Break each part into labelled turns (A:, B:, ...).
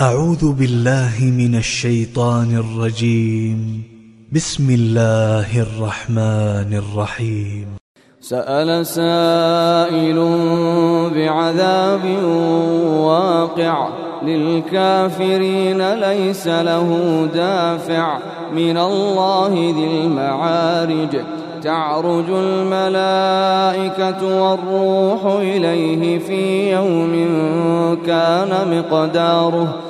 A: أعوذ بالله من الشيطان الرجيم. بسم الله الرحمن الرحيم.
B: سأل سائل بعذاب واقع. للكافرين ليس له دافع. من الله ذي المعارج. تعرج الملائكة والروح إليه في يوم كان مقداره.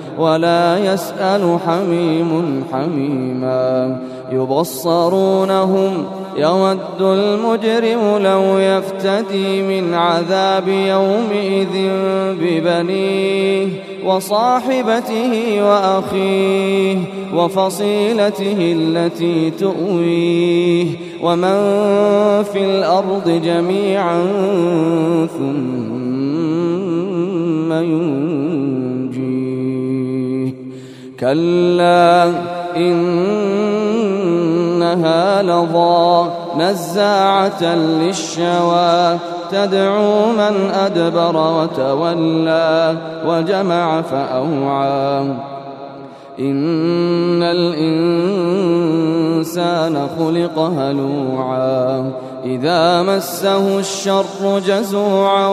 B: ولا يسأل حميم حميما. يبصرونهم يود المجرم لو يفتدي من عذاب يومئذ ببنيه وصاحبته وأخيه وفصيلته التي تؤويه. ومن في الأرض جميعا ثم ينجيه كلا إنها لظى نزاعة للشوى. تدعو من أدبر وتولى وجمع فأوعى. إن الإنسان خلق هلوعا. إذا مسه الشر جزوعا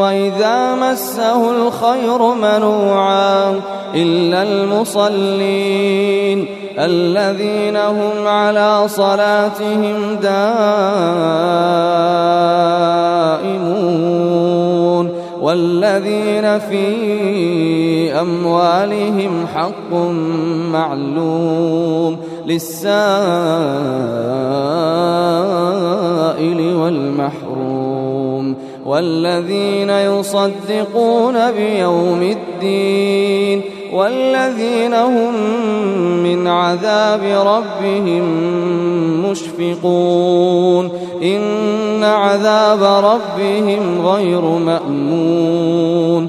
B: وإذا مسه الخير منوعا إلا المصلين الذين هم على صلاتهم دائمون والذين في أموالهم حق معلوم للسائل والمحروم والذين يصدقون بيوم الدين والذين هم من عذاب ربهم مشفقون إن عذاب ربهم غير مأمون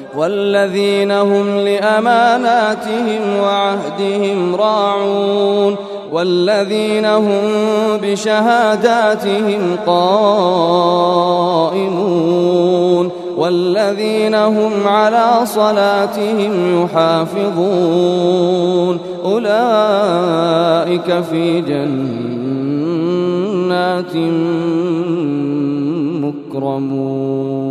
B: والذين هم لأماناتهم وعهدهم راعون والذين هم بشهاداتهم قائمون والذين هم على صلاتهم يحافظون أولئك في جنات مكرمون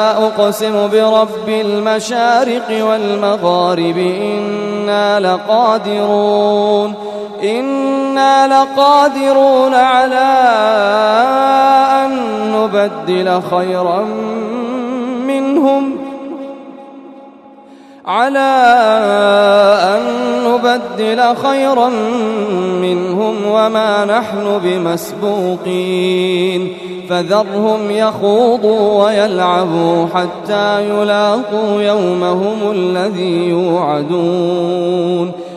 B: أقسم برب المشارق والمغارب إنا لقادرون إنا لقادرون على أن نبدل خيرا منهم على أن نبدل خيرا منهم وما نحن بمسبوقين. فذرهم يخوضوا ويلعبوا حتى يلاقوا يومهم الذي يوعدون.